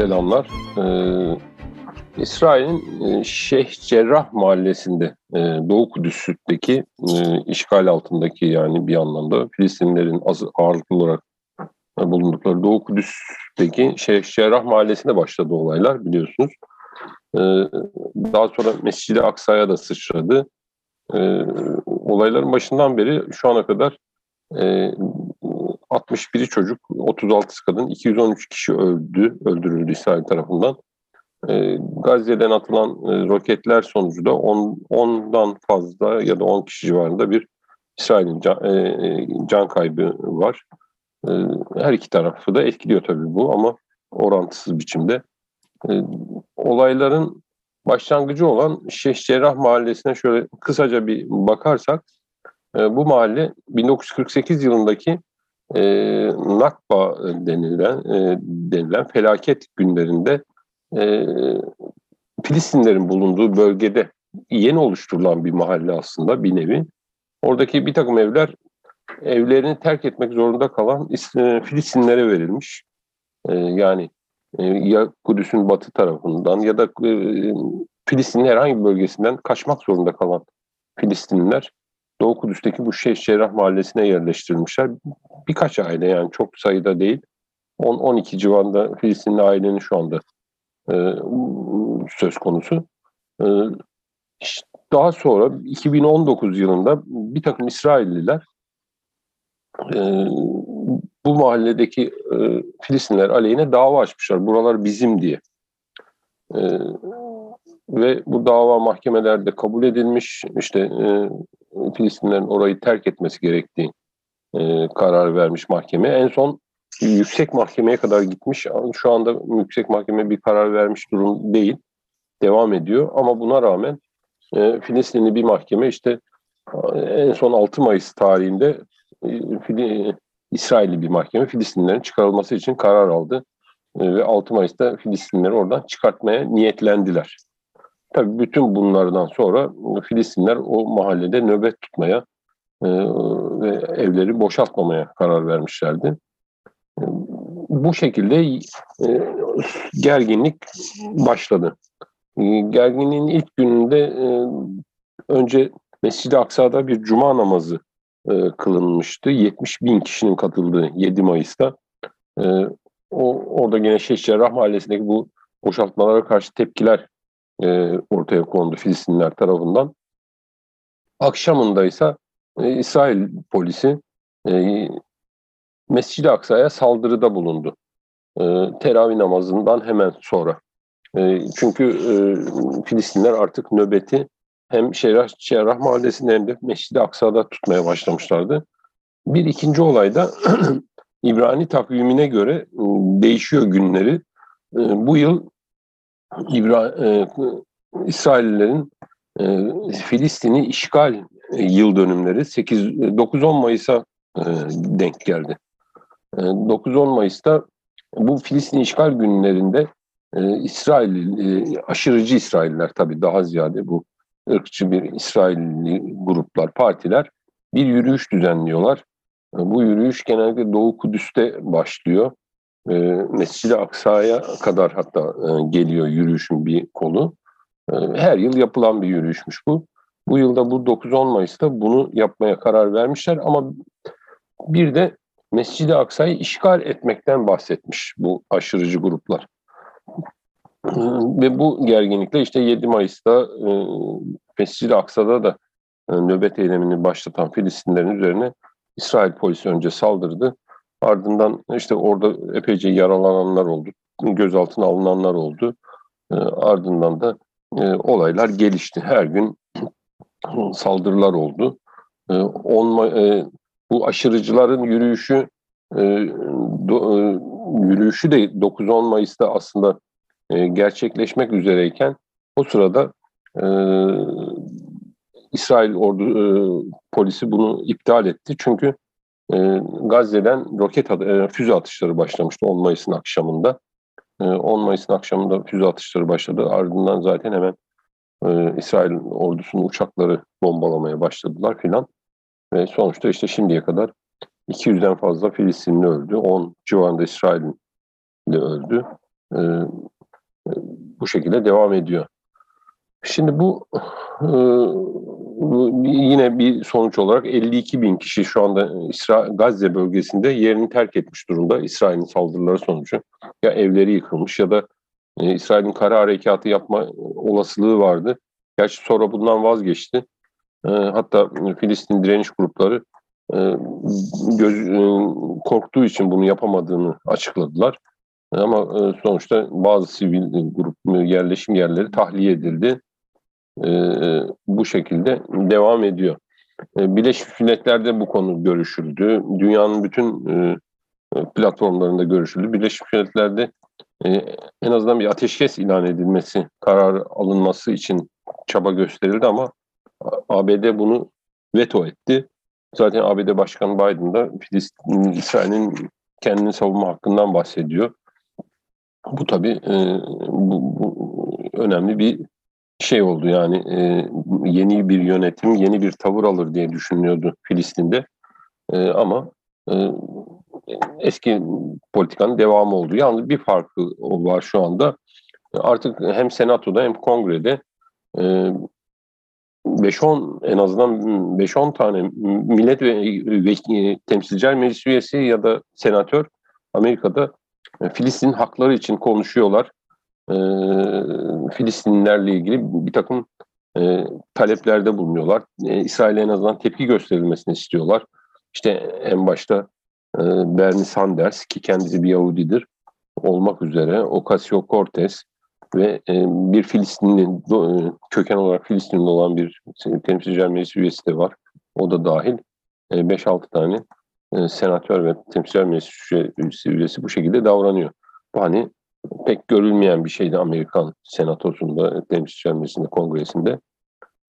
selamlar. Ee, İsrail'in e, Şeyh Cerrah mahallesinde e, Doğu Kudüs'teki e, işgal altındaki yani bir anlamda Filistinlerin ağırlıklı olarak bulundukları Doğu Kudüs'teki Şeyh Cerrah mahallesinde başladı olaylar biliyorsunuz. E, daha sonra Mescid-i Aksa'ya da sıçradı. E, olayların başından beri şu ana kadar 61'i çocuk, 36 kadın, 213 kişi öldü, öldürüldü İsrail tarafından. E, Gazze'den atılan e, roketler sonucu da 10'dan fazla ya da 10 kişi civarında bir İsrail'in can, e, e, can kaybı var. E, her iki tarafı da etkiliyor tabii bu ama orantısız biçimde. E, olayların başlangıcı olan Şeyh Cerrah Mahallesi'ne şöyle kısaca bir bakarsak, e, bu mahalle 1948 yılındaki e, Nakba denilen e, denilen felaket günlerinde e, Filistinlerin bulunduğu bölgede yeni oluşturulan bir mahalle aslında bir nevi. Oradaki bir takım evler evlerini terk etmek zorunda kalan e, Filistinlere verilmiş. E, yani e, ya Kudüs'ün batı tarafından ya da e, Filistin'in herhangi bir bölgesinden kaçmak zorunda kalan Filistinliler Doğu Kudüs'teki bu Şeyh Cerrah Mahallesi'ne yerleştirilmişler. Birkaç aile yani çok sayıda değil. 10-12 civarında Filistinli ailenin şu anda e, söz konusu. E, daha sonra 2019 yılında bir takım İsrailliler e, bu mahalledeki e, Filistinler aleyhine dava açmışlar. Buralar bizim diye. E, ve bu dava mahkemelerde kabul edilmiş. İşte e, Filistinlerin orayı terk etmesi gerektiği e, karar vermiş mahkeme. En son yüksek mahkemeye kadar gitmiş. Şu anda yüksek mahkeme bir karar vermiş durum değil. Devam ediyor ama buna rağmen e, Filistinli bir mahkeme işte en son 6 Mayıs tarihinde e, İsrailli bir mahkeme Filistinlerin çıkarılması için karar aldı. E, ve 6 Mayıs'ta Filistinleri oradan çıkartmaya niyetlendiler. Tabii bütün bunlardan sonra Filistinler o mahallede nöbet tutmaya e, ve evleri boşaltmamaya karar vermişlerdi. E, bu şekilde e, gerginlik başladı. Gerginliğin ilk gününde önce Mescid-i Aksa'da bir cuma namazı kılınmıştı. 70 bin kişinin katıldığı 7 Mayıs'ta. O, orada gene Şeyh Cerrah Mahallesi'ndeki bu boşaltmalara karşı tepkiler e, ortaya kondu Filistinler tarafından. Akşamında ise e, İsrail polisi e, Mescid-i Aksa'ya saldırıda bulundu. E, teravih namazından hemen sonra. E, çünkü e, Filistinler artık nöbeti hem Şerah, Şerah Mahallesi'nde hem de Mescid-i Aksa'da tutmaya başlamışlardı. Bir ikinci olayda İbrani takvimine göre e, değişiyor günleri. E, bu yıl İbra e, İsraillerin e, Filistin'i işgal e, yıl dönümleri 8 9-10 Mayıs'a e, denk geldi. E, 9-10 Mayıs'ta bu Filistin işgal günlerinde e, İsrail e, aşırıcı İsrailler tabii daha ziyade bu ırkçı bir İsrailli gruplar, partiler bir yürüyüş düzenliyorlar. E, bu yürüyüş genelde Doğu Kudüs'te başlıyor e, Mescid-i Aksa'ya kadar hatta e, geliyor yürüyüşün bir kolu. E, her yıl yapılan bir yürüyüşmüş bu. Bu yılda bu 9-10 Mayıs'ta bunu yapmaya karar vermişler ama bir de Mescid-i Aksa'yı işgal etmekten bahsetmiş bu aşırıcı gruplar. Ve bu gerginlikle işte 7 Mayıs'ta e, Mescid-i Aksa'da da e, nöbet eylemini başlatan Filistinlerin üzerine İsrail polisi önce saldırdı. Ardından işte orada epeyce yaralananlar oldu, gözaltına alınanlar oldu. E, ardından da e, olaylar gelişti. Her gün saldırılar oldu. E, on, e, bu aşırıcıların yürüyüşü e, e, yürüyüşü de 9-10 Mayıs'ta aslında gerçekleşmek üzereyken o sırada İsrail ordu polisi bunu iptal etti. Çünkü e, Gazze'den roket e, füze atışları başlamıştı 10 Mayıs'ın akşamında. E, 10 Mayıs'ın akşamında füze atışları başladı. Ardından zaten hemen e, İsrail ordusunun uçakları bombalamaya başladılar filan. Ve sonuçta işte şimdiye kadar 200'den fazla Filistinli öldü. 10 civarında İsrail'li öldü. e, bu şekilde devam ediyor. Şimdi bu, e, bu yine bir sonuç olarak 52 bin kişi şu anda İsra Gazze bölgesinde yerini terk etmiş durumda İsrail'in saldırıları sonucu. Ya evleri yıkılmış ya da e, İsrail'in kara harekatı yapma olasılığı vardı. Gerçi sonra bundan vazgeçti. E, hatta Filistin direniş grupları göz, korktuğu için bunu yapamadığını açıkladılar. Ama sonuçta bazı sivil grup yerleşim yerleri tahliye edildi. E, bu şekilde devam ediyor. E, Birleşmiş Milletler'de bu konu görüşüldü. Dünyanın bütün e, platformlarında görüşüldü. Birleşmiş Milletler'de en azından bir ateşkes ilan edilmesi, karar alınması için çaba gösterildi ama ABD bunu veto etti. Zaten ABD Başkanı Biden da İsrail'in kendini savunma hakkından bahsediyor. Bu tabii bu, bu önemli bir şey oldu yani e, yeni bir yönetim, yeni bir tavır alır diye düşünüyordu Filistin'de. E, ama e, eski politikanın devamı oldu. Yalnız bir farkı var şu anda. Artık hem senatoda hem kongrede 5-10 en azından 5-10 tane millet ve, ve temsilciler meclis üyesi ya da senatör Amerika'da Filistin hakları için konuşuyorlar. E, Filistinlilerle ilgili bir takım e, taleplerde bulunuyorlar. E, İsrail'e en azından tepki gösterilmesini istiyorlar. İşte en başta e, Bernie Sanders ki kendisi bir Yahudidir olmak üzere Ocasio-Cortez ve e, bir Filistinli e, köken olarak Filistinli olan bir temsilciler meclisi üyesi de var. O da dahil e, 5-6 tane e, senatör ve temsilciler meclisi üyesi bu şekilde davranıyor. Bu hani pek görülmeyen bir şeydi Amerikan senatosunda, temsilciler meclisinde, kongresinde.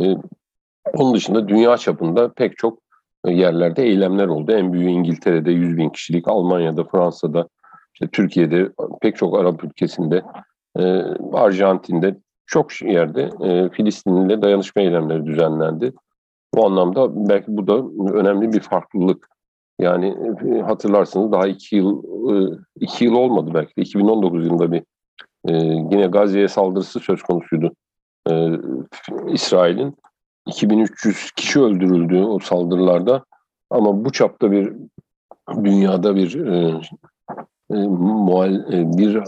E, onun dışında dünya çapında pek çok yerlerde eylemler oldu. En büyüğü İngiltere'de 100 bin kişilik, Almanya'da, Fransa'da, işte Türkiye'de, pek çok Arap ülkesinde, e, Arjantin'de çok yerde e, Filistin'le dayanışma eylemleri düzenlendi. Bu anlamda belki bu da önemli bir farklılık. Yani e, hatırlarsınız daha iki yıl e, iki yıl olmadı belki de 2019 yılında bir e, yine Gazze'ye saldırısı söz konusuydu. İsrail'in 2300 kişi öldürüldü o saldırılarda ama bu çapta bir dünyada bir muhal, bir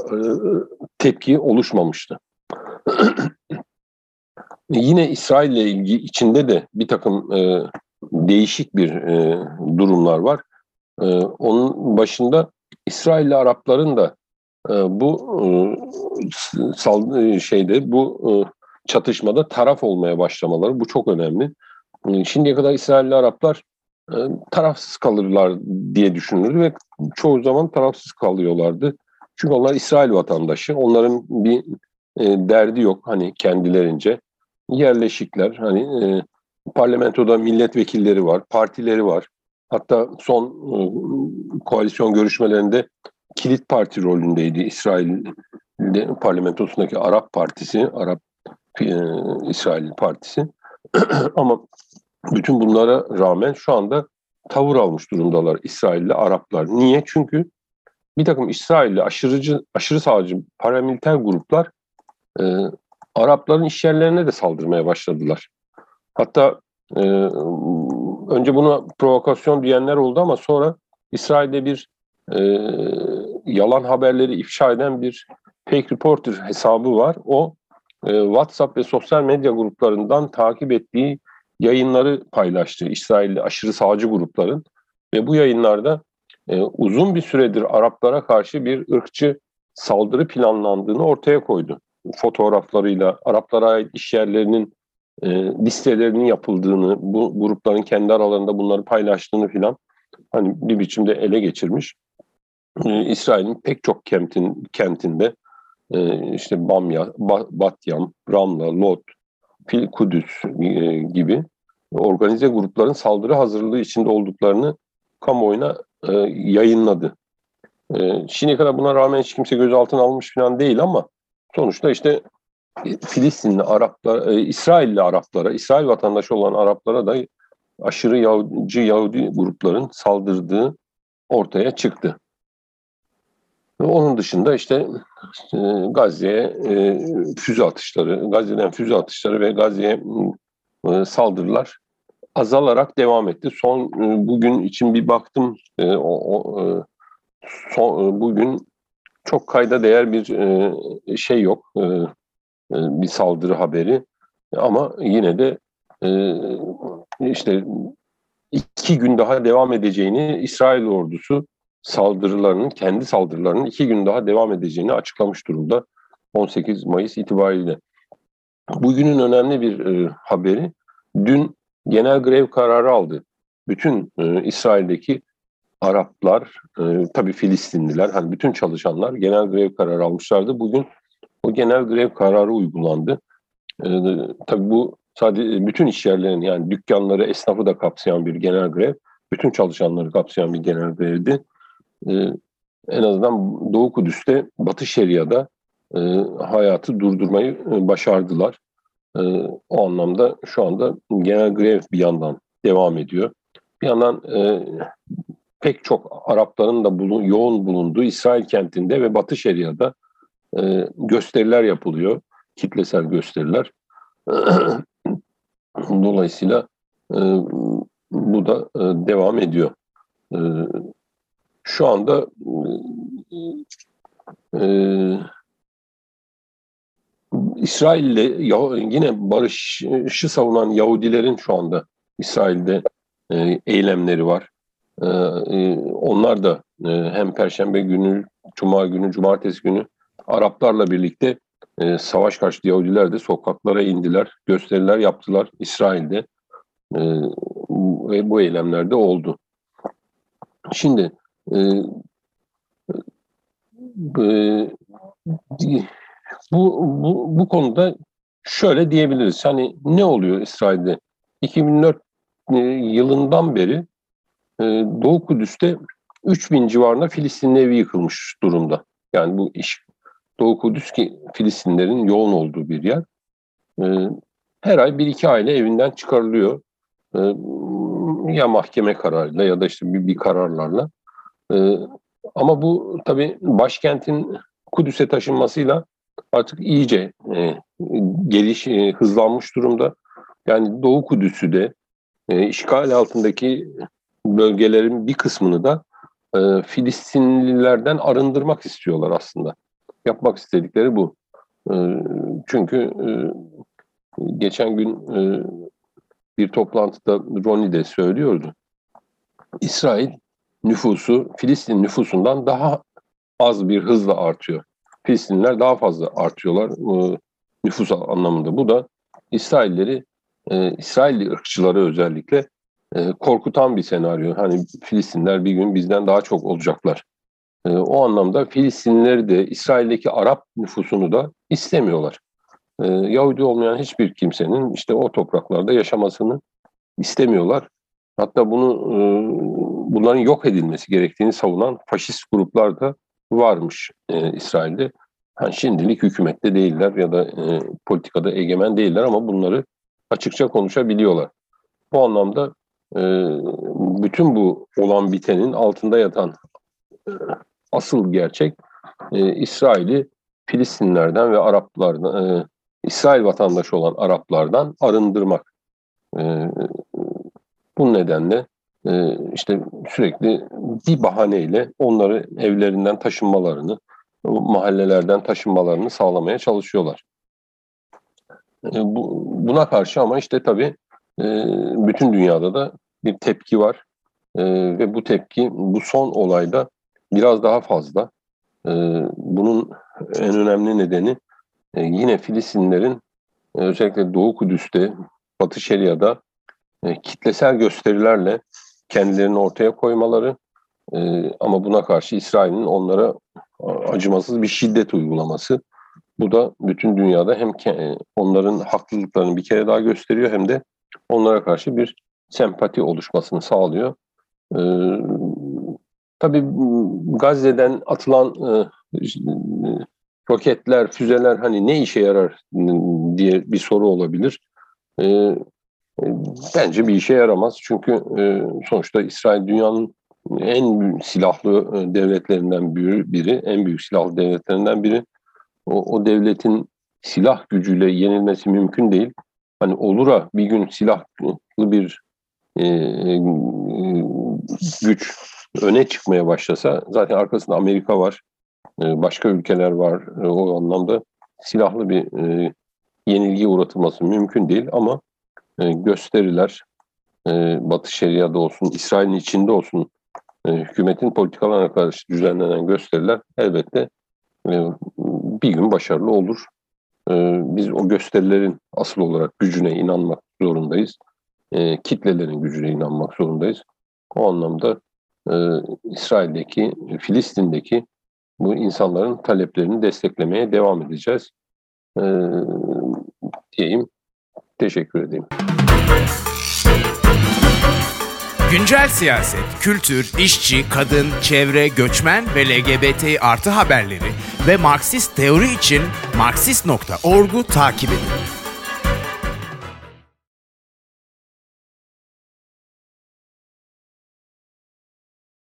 tepki oluşmamıştı. Yine İsrail ile ilgi içinde de bir takım değişik bir e, durumlar var. E, onun başında İsrailli Arapların da e, bu e, sal, e, şeyde bu e, çatışmada taraf olmaya başlamaları bu çok önemli. E, şimdiye kadar İsrailli Araplar e, tarafsız kalırlar diye düşünülür ve çoğu zaman tarafsız kalıyorlardı. Çünkü onlar İsrail vatandaşı. Onların bir e, derdi yok hani kendilerince. Yerleşikler hani e, parlamentoda milletvekilleri var, partileri var. Hatta son e, koalisyon görüşmelerinde kilit parti rolündeydi İsrail parlamentosundaki Arap Partisi, Arap e, İsrail Partisi. Ama bütün bunlara rağmen şu anda tavır almış durumdalar İsrailli Araplar. Niye? Çünkü bir takım İsrailli aşırıcı, aşırı sağcı paramiliter gruplar e, Arapların iş yerlerine de saldırmaya başladılar. Hatta e, önce buna provokasyon diyenler oldu ama sonra İsrail'de bir e, yalan haberleri ifşa eden bir fake reporter hesabı var. O e, WhatsApp ve sosyal medya gruplarından takip ettiği yayınları paylaştı İsrailli aşırı sağcı grupların ve bu yayınlarda e, uzun bir süredir Araplara karşı bir ırkçı saldırı planlandığını ortaya koydu. Fotoğraflarıyla Araplara ait iş yerlerinin e, listelerinin yapıldığını, bu grupların kendi aralarında bunları paylaştığını filan hani bir biçimde ele geçirmiş. E, İsrail'in pek çok kentin, kentinde e, işte Bamya, ba, Batyam, Ramla, Lot, Fil Kudüs e, gibi organize grupların saldırı hazırlığı içinde olduklarını kamuoyuna e, yayınladı. E, şimdiye kadar buna rağmen hiç kimse gözaltına almış falan değil ama sonuçta işte Filistinli Araplar, e, İsrailli Araplara, İsrail vatandaşı olan Araplara da aşırı Yahudi, Yahudi grupların saldırdığı ortaya çıktı. Onun dışında işte e, Gazze'ye e, füze atışları, Gazze'den füze atışları ve Gazze'ye e, saldırılar azalarak devam etti. Son e, bugün için bir baktım e, o, o e, son, e, bugün çok kayda değer bir e, şey yok. E, bir saldırı haberi ama yine de e, işte iki gün daha devam edeceğini İsrail ordusu saldırılarının, kendi saldırılarının iki gün daha devam edeceğini açıklamış durumda 18 Mayıs itibariyle. Bugünün önemli bir e, haberi, dün genel grev kararı aldı. Bütün e, İsrail'deki Araplar, e, tabii Filistinliler, hani bütün çalışanlar genel grev kararı almışlardı. Bugün o genel grev kararı uygulandı. E, tabii bu sadece bütün iş yerlerini yani dükkanları, esnafı da kapsayan bir genel grev, bütün çalışanları kapsayan bir genel grevdi. E, en azından Doğu Kudüs'te, Batı Şeria'da e, hayatı durdurmayı e, başardılar. E, o anlamda şu anda genel grev bir yandan devam ediyor. Bir yandan e, pek çok Arapların da bulun, yoğun bulunduğu İsrail kentinde ve Batı Şeria'da e, gösteriler yapılıyor. Kitlesel gösteriler. Dolayısıyla e, bu da e, devam ediyor. E, şu anda e, İsrail'le yine barışı savunan Yahudilerin şu anda İsrail'de e, eylemleri var. E, e, onlar da e, hem Perşembe günü, Cuma günü, Cumartesi günü Araplarla birlikte e, savaş karşıtı Yahudiler de sokaklara indiler, gösteriler yaptılar İsrail'de e, bu eylemlerde oldu. Şimdi e, e, bu, bu, bu konuda şöyle diyebiliriz. Hani ne oluyor İsrail'de? 2004 e, yılından beri e, Doğu Kudüs'te 3000 civarında Filistinli evi yıkılmış durumda. Yani bu iş Doğu Kudüs ki Filistinlerin yoğun olduğu bir yer. E, her ay bir iki aile evinden çıkarılıyor. Ya mahkeme kararıyla ya da işte bir, bir kararlarla. Ama bu tabii başkentin Kudüs'e taşınmasıyla artık iyice e, geliş e, hızlanmış durumda. Yani Doğu Kudüs'ü de e, işgal altındaki bölgelerin bir kısmını da e, Filistinlilerden arındırmak istiyorlar aslında. Yapmak istedikleri bu. E, çünkü e, geçen gün e, bir toplantıda Ronnie de söylüyordu. İsrail nüfusu Filistin nüfusundan daha az bir hızla artıyor. Filistinliler daha fazla artıyorlar e, nüfus anlamında. Bu da İsrailleri, İsrailli ırkçıları özellikle korkutan bir senaryo. Hani Filistinler bir gün bizden daha çok olacaklar. E, o anlamda Filistinlileri de İsrail'deki Arap nüfusunu da istemiyorlar. E, Yahudi olmayan hiçbir kimsenin işte o topraklarda yaşamasını istemiyorlar. Hatta bunu e, bunların yok edilmesi gerektiğini savunan faşist gruplar da varmış e, İsrail'de. Yani şimdilik hükümette değiller ya da e, politikada egemen değiller ama bunları açıkça konuşabiliyorlar. Bu anlamda e, bütün bu olan bitenin altında yatan e, asıl gerçek e, İsrail'i Filistinlerden ve Araplardan, e, İsrail vatandaşı olan Araplardan arındırmak. E, bu nedenle e, işte sürekli bir bahaneyle onları evlerinden taşınmalarını, mahallelerden taşınmalarını sağlamaya çalışıyorlar. E, bu, buna karşı ama işte tabii e, bütün dünyada da bir tepki var e, ve bu tepki bu son olayda biraz daha fazla. E, bunun en önemli nedeni e, yine Filistinlerin e, özellikle Doğu Kudüs'te, Batı Şeria'da e, kitlesel gösterilerle kendilerini ortaya koymaları ama buna karşı İsrail'in onlara acımasız bir şiddet uygulaması. Bu da bütün dünyada hem onların haklılıklarını bir kere daha gösteriyor hem de onlara karşı bir sempati oluşmasını sağlıyor. E, tabii Gazze'den atılan e, roketler, füzeler hani ne işe yarar diye bir soru olabilir. E, bence bir işe yaramaz. Çünkü e, sonuçta İsrail dünyanın en silahlı devletlerinden biri, en büyük silahlı devletlerinden biri. O, o devletin silah gücüyle yenilmesi mümkün değil. Hani olura bir gün silahlı bir e, güç öne çıkmaya başlasa zaten arkasında Amerika var, e, başka ülkeler var. E, o anlamda silahlı bir e, yenilgiye uğratılması mümkün değil ama gösteriler Batı Şeria'da olsun, İsrail'in içinde olsun hükümetin politikalarına karşı düzenlenen gösteriler elbette bir gün başarılı olur. Biz o gösterilerin asıl olarak gücüne inanmak zorundayız. Kitlelerin gücüne inanmak zorundayız. O anlamda e, İsrail'deki, Filistin'deki bu insanların taleplerini desteklemeye devam edeceğiz. E, diyeyim. Teşekkür edeyim. Güncel siyaset, kültür, işçi, kadın, çevre, göçmen ve LGBT artı haberleri ve Marksist teori için Marksist.org'u takip edin.